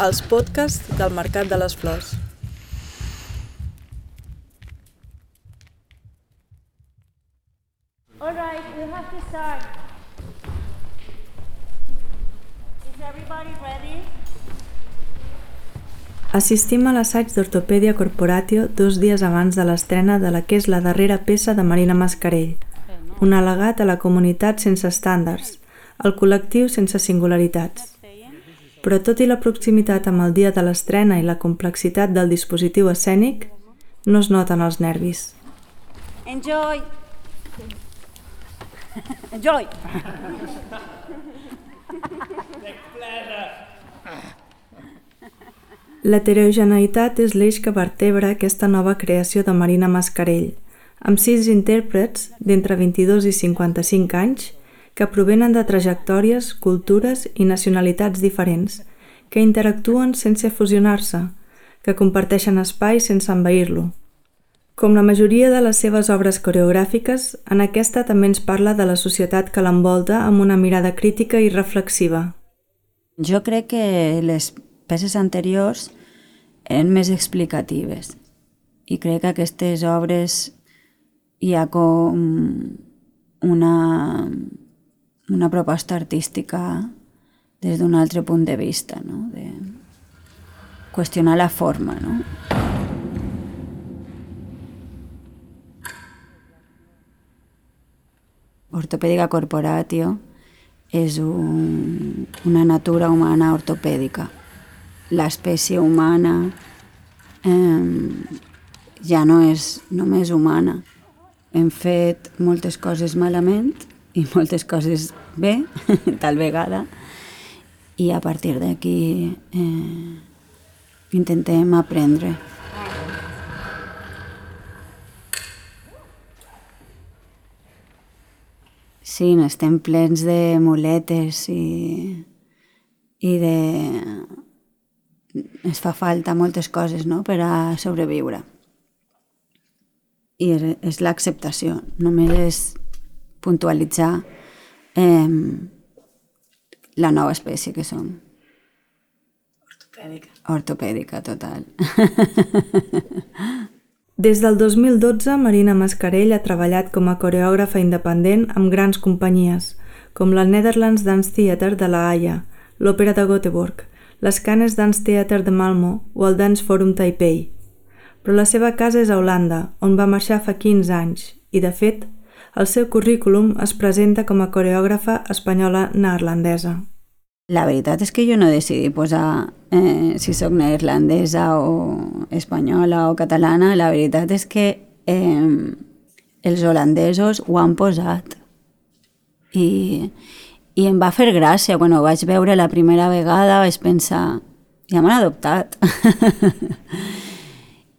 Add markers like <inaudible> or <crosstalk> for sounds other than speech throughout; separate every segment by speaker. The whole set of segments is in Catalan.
Speaker 1: Els podcasts del Mercat de les Flors.
Speaker 2: All right, we have to start. Is everybody ready?
Speaker 1: Assistim a l'assaig d'Ortopèdia Corporatio dos dies abans de l'estrena de la que és la darrera peça de Marina Mascarell, un al·legat a la comunitat sense estàndards, al col·lectiu sense singularitats. Però tot i la proximitat amb el dia de l'estrena i la complexitat del dispositiu escènic, no es noten els nervis.
Speaker 2: Enjoy. Enjoy.
Speaker 1: L'heterogeneïtat és l'eix que vertebra aquesta nova creació de Marina Mascarell, amb sis intèrprets d'entre 22 i 55 anys que provenen de trajectòries, cultures i nacionalitats diferents, que interactuen sense fusionar-se, que comparteixen espai sense envair-lo. Com la majoria de les seves obres coreogràfiques, en aquesta també ens parla de la societat que l'envolta amb una mirada crítica i reflexiva.
Speaker 3: Jo crec que les peces anteriors eren més explicatives i crec que aquestes obres hi ha com una, una proposta artística des d'un altre punt de vista, no? de qüestionar la forma. No? Ortopèdica corporatio és un, una natura humana ortopèdica. L'espècie humana eh, ja no és només humana. Hem fet moltes coses malament i moltes coses bé, <laughs> tal vegada, i a partir d'aquí eh, intentem aprendre. Sí, estem plens de muletes i, i de... Es fa falta moltes coses no? per a sobreviure. I és, és l'acceptació, només és puntualitzar eh, la nova espècie que som.
Speaker 1: Ortopèdica.
Speaker 3: Ortopèdica, total. <laughs>
Speaker 1: Des del 2012, Marina Mascarell ha treballat com a coreògrafa independent amb grans companyies, com la Netherlands Dance Theatre de La Haia, l'Òpera de Göteborg, les Canes Dance Theatre de Malmo o el Dance Forum Taipei. Però la seva casa és a Holanda, on va marxar fa 15 anys, i de fet, el seu currículum es presenta com a coreògrafa espanyola neerlandesa.
Speaker 3: La veritat és que jo no decidí posar eh, si sóc neerlandesa o espanyola o catalana. La veritat és que eh, els holandesos ho han posat. I, I em va fer gràcia. Quan ho vaig veure la primera vegada vaig pensar, ja m'han adoptat. <laughs>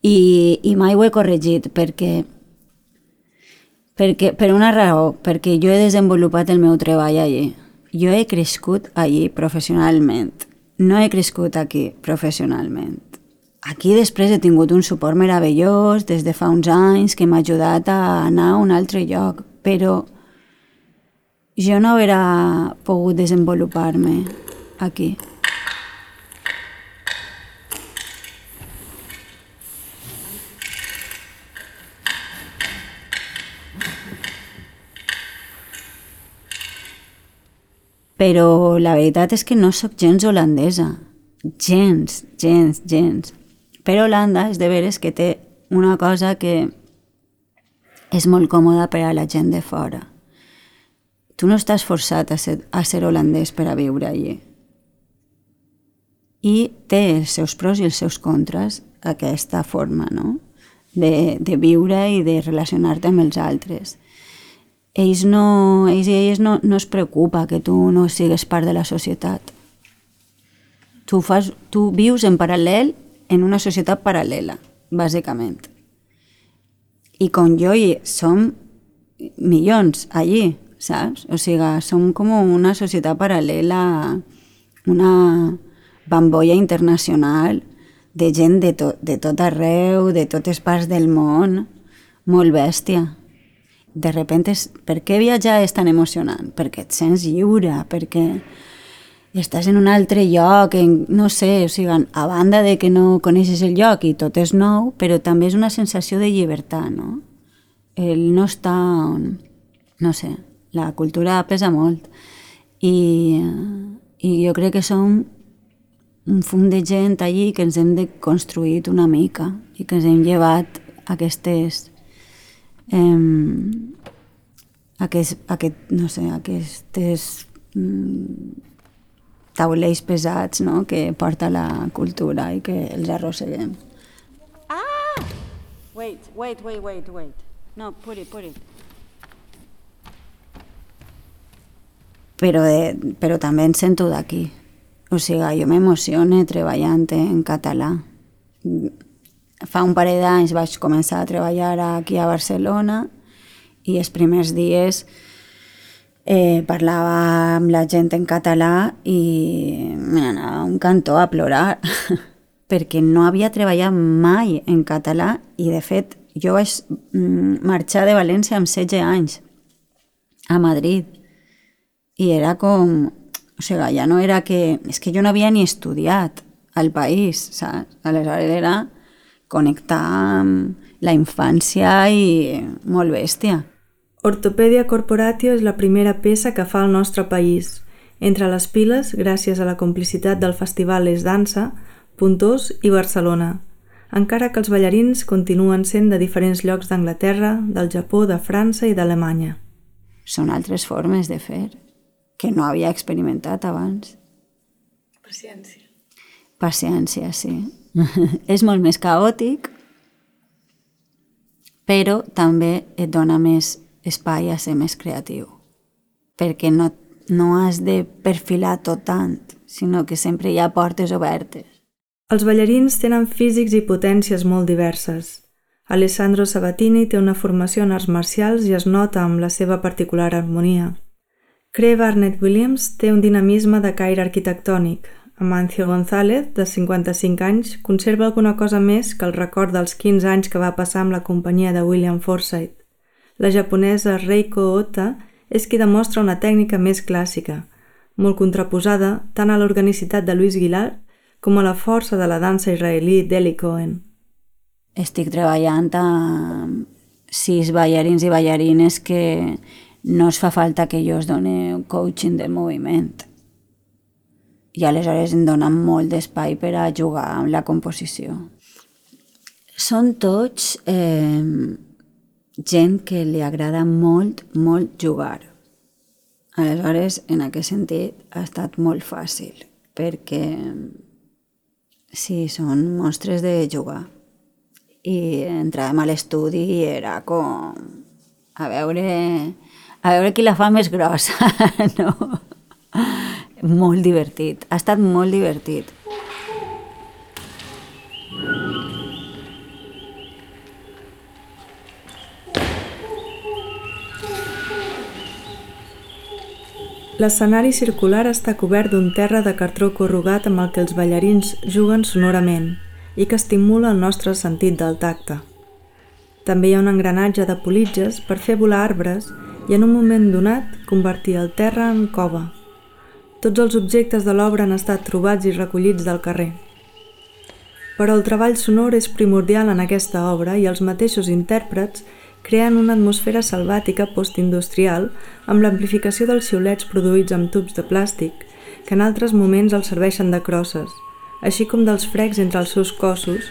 Speaker 3: I, I mai ho he corregit perquè perquè, per una raó, perquè jo he desenvolupat el meu treball allí jo he crescut allí professionalment. No he crescut aquí professionalment. Aquí després he tingut un suport meravellós des de fa uns anys que m'ha ajudat a anar a un altre lloc, però jo no hauria pogut desenvolupar-me aquí. Però la veritat és que no sóc gens holandesa. Gens, gens, gens. Però Holanda és de veres que té una cosa que és molt còmoda per a la gent de fora. Tu no estàs forçat a ser, a ser holandès per a viure allí. I té els seus pros i els seus contres aquesta forma, no? De, de viure i de relacionar-te amb els altres ells, no, ells i elles no, no es preocupa que tu no sigues part de la societat. Tu, fas, tu vius en paral·lel en una societat paral·lela, bàsicament. I com jo hi som milions allí, saps? O sigui, som com una societat paral·lela, una bambolla internacional de gent de, to, de tot arreu, de totes parts del món, molt bèstia de repente, per què viatjar és tan emocionant? Perquè et sents lliure, perquè estàs en un altre lloc, en, no sé, o sigui, a banda de que no coneixes el lloc i tot és nou, però també és una sensació de llibertat, no? El no està on... No sé, la cultura pesa molt. I, i jo crec que som un fum de gent allí que ens hem de construir una mica i que ens hem llevat aquestes eh, aquest, aquest, no sé, aquestes mm, taulells pesats no? que porta la cultura i que els arrosseguem.
Speaker 2: Ah! Wait, wait, wait, wait, wait. No, put it, put it.
Speaker 3: Però, de, però també em sento d'aquí. O sigui, jo m'emocione treballant en català fa un parell d'anys vaig començar a treballar aquí a Barcelona i els primers dies eh, parlava amb la gent en català i a un cantó a plorar <laughs> perquè no havia treballat mai en català i de fet jo vaig mm, marxar de València amb 16 anys a Madrid i era com o sigui, ja no era que... És que jo no havia ni estudiat al país, saps? Aleshores era connectar amb la infància i molt bèstia.
Speaker 1: Ortopèdia Corporatio és la primera peça que fa el nostre país. Entre les piles, gràcies a la complicitat del Festival Es Dansa, Puntós i Barcelona, encara que els ballarins continuen sent de diferents llocs d'Anglaterra, del Japó, de França i d'Alemanya.
Speaker 3: Són altres formes de fer que no havia experimentat abans.
Speaker 1: Paciència.
Speaker 3: Paciència, sí. <laughs> és molt més caòtic, però també et dona més espai a ser més creatiu, perquè no, no has de perfilar tot tant, sinó que sempre hi ha portes obertes.
Speaker 1: Els ballarins tenen físics i potències molt diverses. Alessandro Sabatini té una formació en arts marcials i es nota amb la seva particular harmonia. Cree Barnett Williams té un dinamisme de caire arquitectònic, Amancio González, de 55 anys, conserva alguna cosa més que el record dels 15 anys que va passar amb la companyia de William Forsythe. La japonesa Reiko Ota és qui demostra una tècnica més clàssica, molt contraposada tant a l'organicitat de Luis Guillard com a la força de la dansa israelí d'Eli Cohen.
Speaker 3: Estic treballant amb sis ballarins i ballarines que no es fa falta que jo es doni coaching de moviment i aleshores em dona molt d'espai per a jugar amb la composició. Són tots eh, gent que li agrada molt, molt jugar. Aleshores, en aquest sentit, ha estat molt fàcil, perquè sí, són monstres de jugar. I entràvem a l'estudi i era com a veure, a veure qui la fa més grossa, <laughs> no? Molt divertit. Ha estat molt divertit.
Speaker 1: L'escenari circular està cobert d'un terra de cartró corrugat amb el que els ballarins juguen sonorament i que estimula el nostre sentit del tacte. També hi ha un engranatge de politges per fer volar arbres i en un moment donat convertir el terra en cova. Tots els objectes de l'obra han estat trobats i recollits del carrer. Però el treball sonor és primordial en aquesta obra i els mateixos intèrprets creen una atmosfera salvàtica postindustrial amb l'amplificació dels xiulets produïts amb tubs de plàstic, que en altres moments els serveixen de crosses, així com dels frecs entre els seus cossos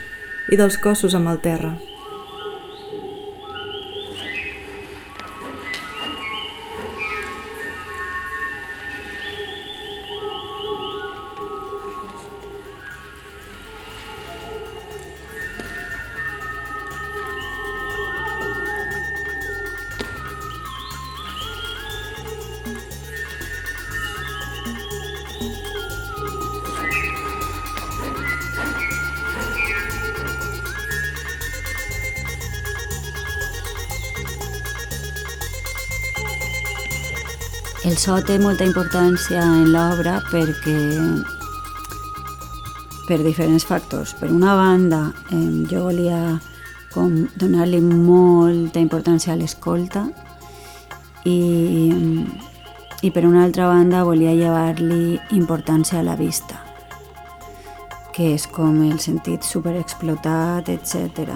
Speaker 1: i dels cossos amb el terra.
Speaker 3: El so té molta importància en l'obra perquè per diferents factors. Per una banda, eh, jo volia com donar-li molta importància a l'escolta, i, i per una altra banda volia llevar-li importància a la vista, que és com el sentit superexplotat, etc.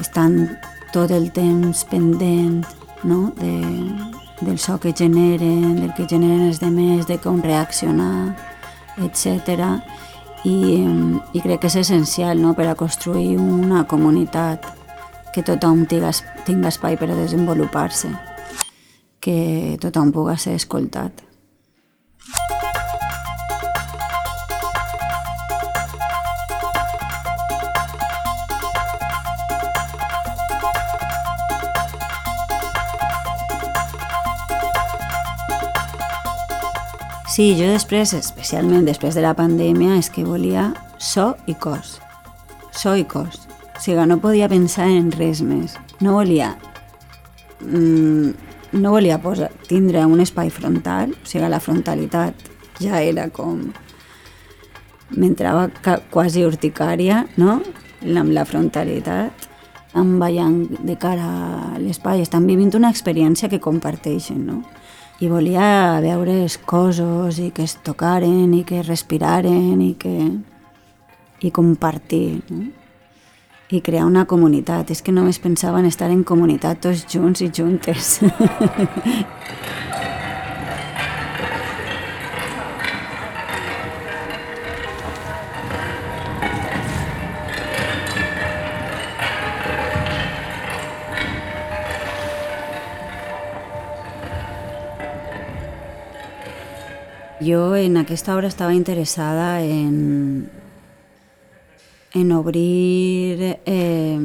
Speaker 3: Estan tot el temps pendent no? de, del so que generen, del que generen els demés, de com reaccionar, etc. I, I crec que és essencial no? per a construir una comunitat que tothom tinga, tinga espai per a desenvolupar-se, que tothom pugui ser escoltat. Sí, jo després, especialment després de la pandèmia, és que volia so i cos. So i cos. O sigui, no podia pensar en res més. No volia... Mm, no volia posar, tindre un espai frontal, o sigui, la frontalitat ja era com... M'entrava quasi urticària, no? Amb la frontalitat, em veient de cara a l'espai. Estan vivint una experiència que comparteixen, no? I volia veure els cossos i que es tocaren i que respiraren i que i compartir no? i crear una comunitat és que només pensava en estar en comunitat tots junts i juntes <laughs> Jo en aquesta obra estava interessada en, en obrir, eh,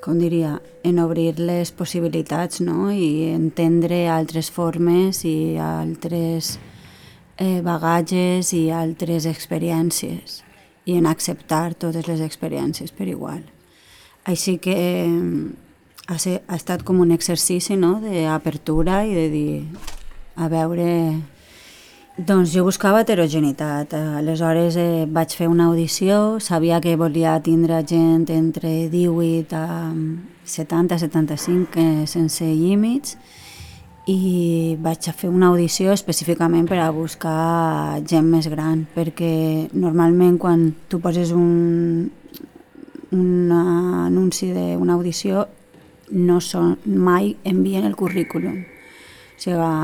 Speaker 3: com diria, en obrir les possibilitats no? i entendre altres formes i altres eh, bagatges i altres experiències i en acceptar totes les experiències per igual. Així que eh, ha, ser, ha estat com un exercici no? d'apertura i de dir a veure doncs jo buscava heterogeneïtat. Aleshores eh, vaig fer una audició, sabia que volia tindre gent entre 18 a 70-75 eh, sense límits i vaig a fer una audició específicament per a buscar gent més gran, perquè normalment quan tu poses un, un anunci d'una audició no són, mai envien el currículum. O sigui,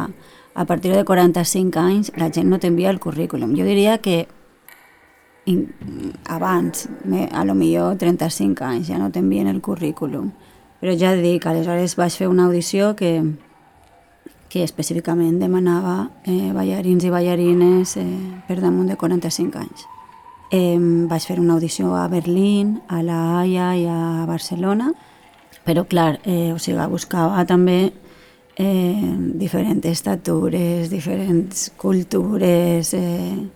Speaker 3: a partir de 45 anys la gent no t'envia el currículum. Jo diria que in, abans, a lo millor 35 anys, ja no t'envien el currículum. Però ja dic, aleshores vaig fer una audició que, que específicament demanava eh, ballarins i ballarines eh, per damunt de 45 anys. Eh, vaig fer una audició a Berlín, a La Haia i a Barcelona, però clar, eh, o sigui, buscava també eh, diferents estatures, diferents cultures, eh,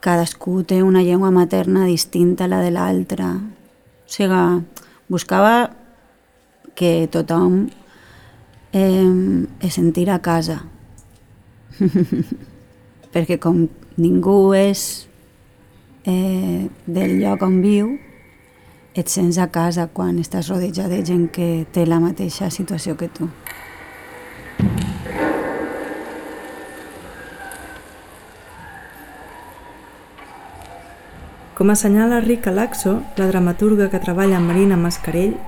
Speaker 3: cadascú té una llengua materna distinta a la de l'altra. O sigui, buscava que tothom eh, es sentir a casa. <laughs> Perquè com ningú és eh, del lloc on viu, et sents a casa quan estàs rodejat de gent que té la mateixa situació que tu.
Speaker 1: Com assenyala Rica Laxo, la dramaturga que treballa amb Marina Mascarell,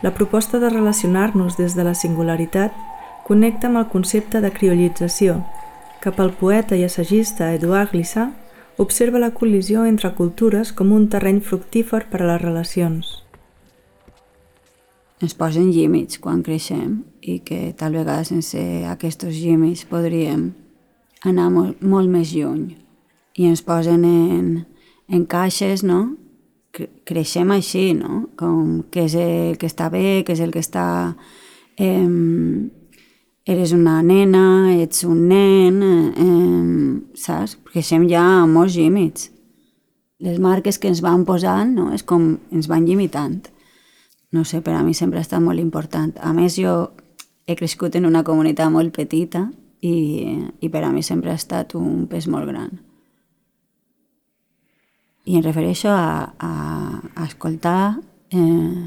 Speaker 1: la proposta de relacionar-nos des de la singularitat connecta amb el concepte de criollització, que pel poeta i assagista Eduard Glissà observa la col·lisió entre cultures com un terreny fructífer per a les relacions.
Speaker 3: Ens posen límits quan creixem i que tal vegada sense aquests límits podríem anar molt, molt més lluny i ens posen en, en caixes, no? Creixem així, no? Com què és el que està bé, què és el que està... Eh, eres una nena, ets un nen, eh, saps? Creixem ja amb molts límits. Les marques que ens van posant, no? És com ens van limitant. No sé, per a mi sempre ha estat molt important. A més, jo he crescut en una comunitat molt petita i, i per a mi sempre ha estat un pes molt gran. I em refereixo a, a, a escoltar eh,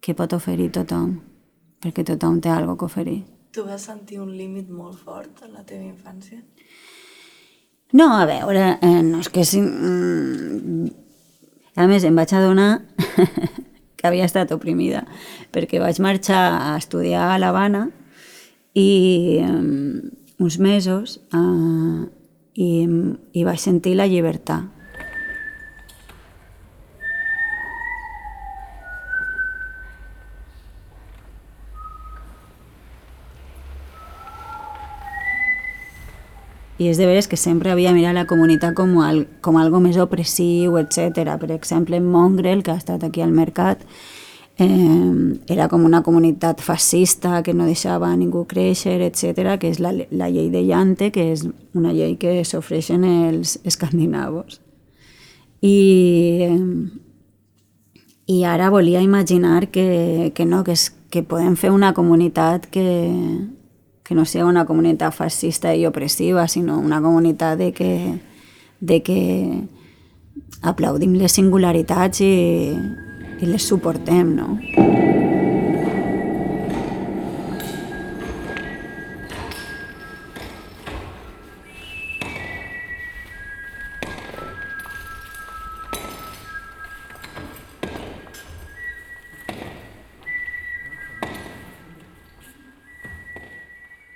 Speaker 3: què pot oferir tothom, perquè tothom té alguna que oferir.
Speaker 1: Tu vas sentir un límit molt fort en la teva infància?
Speaker 3: No, a veure, eh, no és que... Si, mm, a més, em vaig adonar <laughs> que havia estat oprimida, perquè vaig marxar a estudiar a l'Havana i um, uns mesos uh, i, i vaig sentir la llibertat i és de veres que sempre havia mirat la comunitat com, al, com algo més opressiu, etc. Per exemple, en Mongrel, que ha estat aquí al mercat, eh, era com una comunitat fascista que no deixava a ningú créixer, etc., que és la, la llei de Llante, que és una llei que s'ofreixen els escandinavos. I, eh, i ara volia imaginar que, que no, que, és, que podem fer una comunitat que, que no sigui una comunitat fascista i opressiva, sinó una comunitat de que, de que aplaudim les singularitats i, i les suportem, no?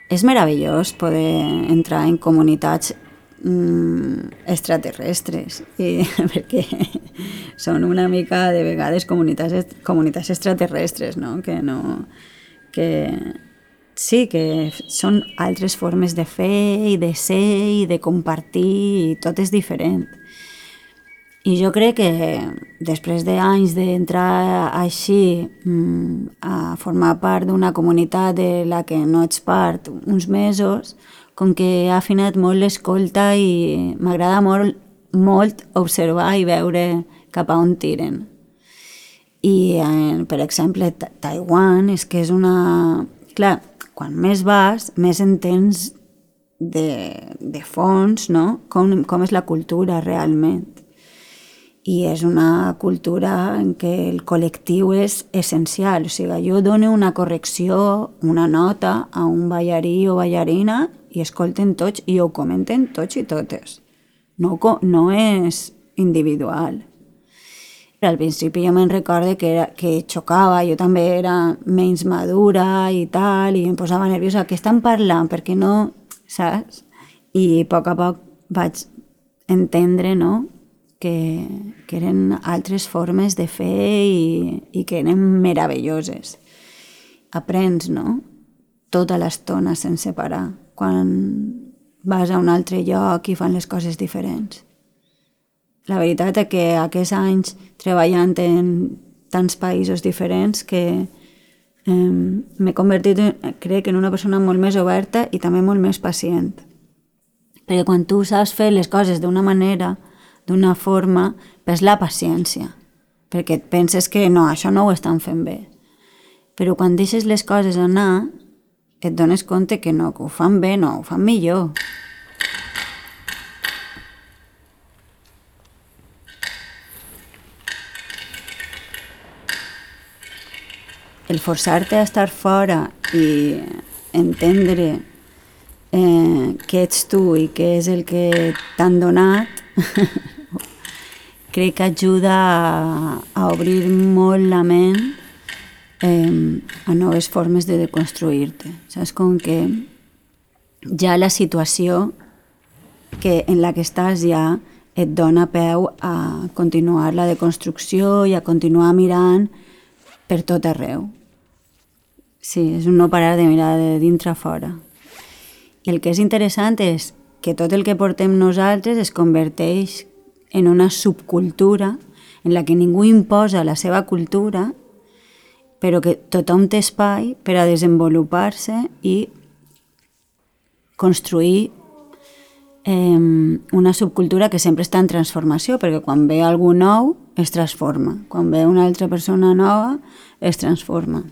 Speaker 3: És meravellós poder entrar en comunitats mm, extraterrestres i, <laughs> perquè són una mica de vegades comunitats, comunitats extraterrestres no? que no que sí, que són altres formes de fer i de ser i de compartir i tot és diferent i jo crec que després d'anys d'entrar així mm, a formar part d'una comunitat de la que no ets part uns mesos, com que he afinat molt l'escolta i m'agrada molt, molt observar i veure cap a on tiren. I, eh, per exemple, Taiwan és que és una... Clar, quan més vas, més entens de, de fons, no? Com, com és la cultura realment i és una cultura en què el col·lectiu és essencial. O sigui, jo dono una correcció, una nota a un ballarí o ballarina i escolten tots i ho comenten tots i totes. No, no és individual. Al principi jo me'n recorde que, era, que xocava, jo també era menys madura i tal, i em posava nerviosa. Què estan parlant? Perquè no... Saps? I a poc a poc vaig entendre, no?, que, que eren altres formes de fer i, i que eren meravelloses. Aprens, no? Tota l'estona sense parar. Quan vas a un altre lloc i fan les coses diferents. La veritat és que aquests anys treballant en tants països diferents que eh, m'he convertit, crec, en una persona molt més oberta i també molt més pacient. Perquè quan tu saps fer les coses d'una manera, d'una forma, és la paciència, perquè et penses que no, això no ho estan fent bé. Però quan deixes les coses anar, et dones compte que no, que ho fan bé, no, ho fan millor. El forçar-te a estar fora i entendre eh, què ets tu i què és el que t'han donat <laughs> crec que ajuda a, a obrir molt la ment eh, a noves formes de deconstruir-te. Saps? Com que ja la situació que en la que estàs ja et dona peu a continuar la deconstrucció i a continuar mirant per tot arreu. Sí, és un no parar de mirar de dintre a fora. I el que és interessant és que tot el que portem nosaltres es converteix en una subcultura en la que ningú imposa la seva cultura, però que tothom té espai per a desenvolupar-se i construir eh, una subcultura que sempre està en transformació, perquè quan ve algú nou es transforma, quan ve una altra persona nova es transforma.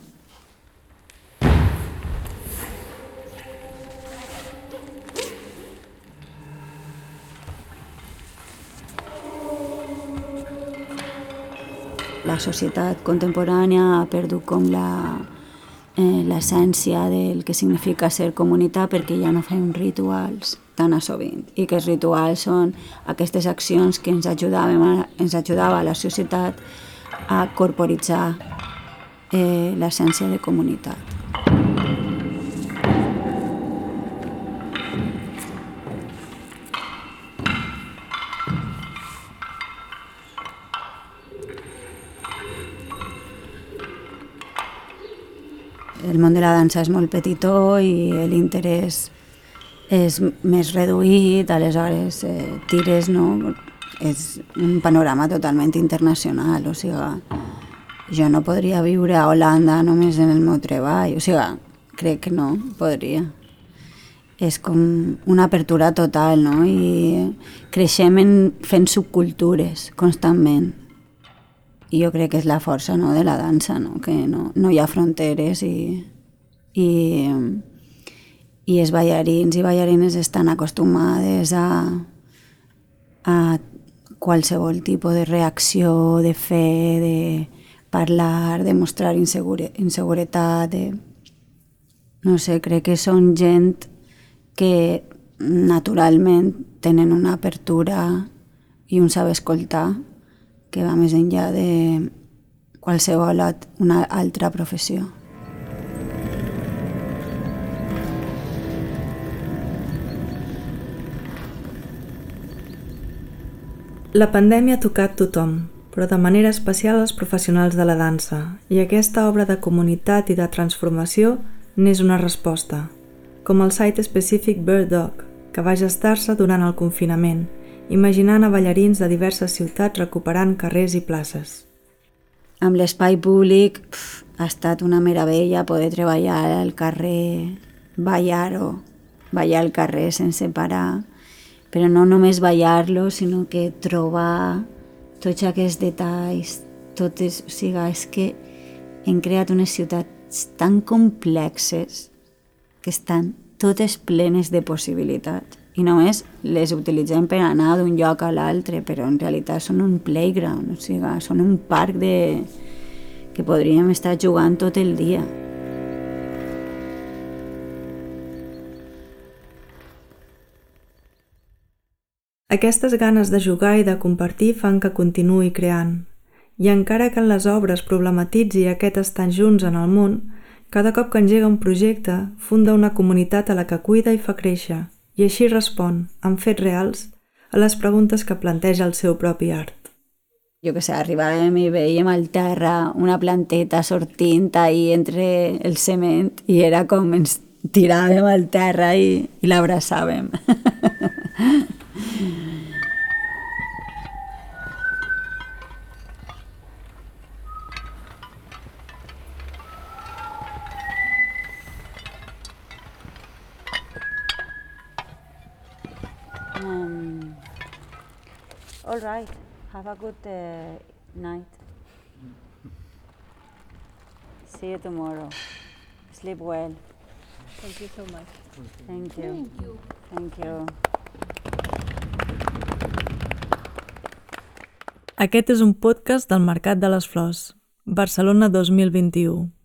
Speaker 3: La societat contemporània ha perdut com la, eh, l'essència del que significa ser comunitat perquè ja no fem rituals tan a sovint i que els rituals són aquestes accions que ens, ajudaven a, ens ajudava a la societat a corporitzar eh, l'essència de comunitat. Món de la dansa és molt petitó i l'interès és més reduït, aleshores eh, tires, no? És un panorama totalment internacional, o sigui, jo no podria viure a Holanda només en el meu treball, o sigui, crec que no podria. És com una apertura total, no? I creixem en, fent subcultures constantment. I jo crec que és la força no, de la dansa, no? que no, no hi ha fronteres i, i, i els ballarins i ballarines estan acostumades a, a qualsevol tipus de reacció, de fer, de parlar, de mostrar insegure, inseguretat, de... no sé, crec que són gent que naturalment tenen una apertura i un saber escoltar que va més enllà de qualsevol una altra professió.
Speaker 1: La pandèmia ha tocat tothom, però de manera especial els professionals de la dansa, i aquesta obra de comunitat i de transformació n'és una resposta, com el site específic Bird Dog, que va gestar-se durant el confinament imaginant a ballarins de diverses ciutats recuperant carrers i places.
Speaker 3: Amb l'espai públic pf, ha estat una meravella poder treballar al carrer, ballar o ballar al carrer sense parar, però no només ballar-lo, sinó que trobar tots aquests detalls, totes, o sigui, és que hem creat unes ciutats tan complexes que estan totes plenes de possibilitats i només les utilitzem per anar d'un lloc a l'altre, però en realitat són un playground, o sigui, són un parc de... que podríem estar jugant tot el dia.
Speaker 1: Aquestes ganes de jugar i de compartir fan que continuï creant. I encara que en les obres problematitzi aquest estar junts en el món, cada cop que engega un projecte, funda una comunitat a la que cuida i fa créixer, i així respon, amb fets reals, a les preguntes que planteja el seu propi art.
Speaker 3: Jo que sé, arribàvem i veiem al terra una planteta sortint ahí entre el cement i era com ens tiràvem al terra i, i l'abraçàvem. <laughs>
Speaker 2: Have a good uh, night. See you tomorrow. Sleep well.
Speaker 4: Thank you so much.
Speaker 2: Thank you. Thank you.
Speaker 1: Aquest és un podcast del Mercat de les Flors, Barcelona 2021.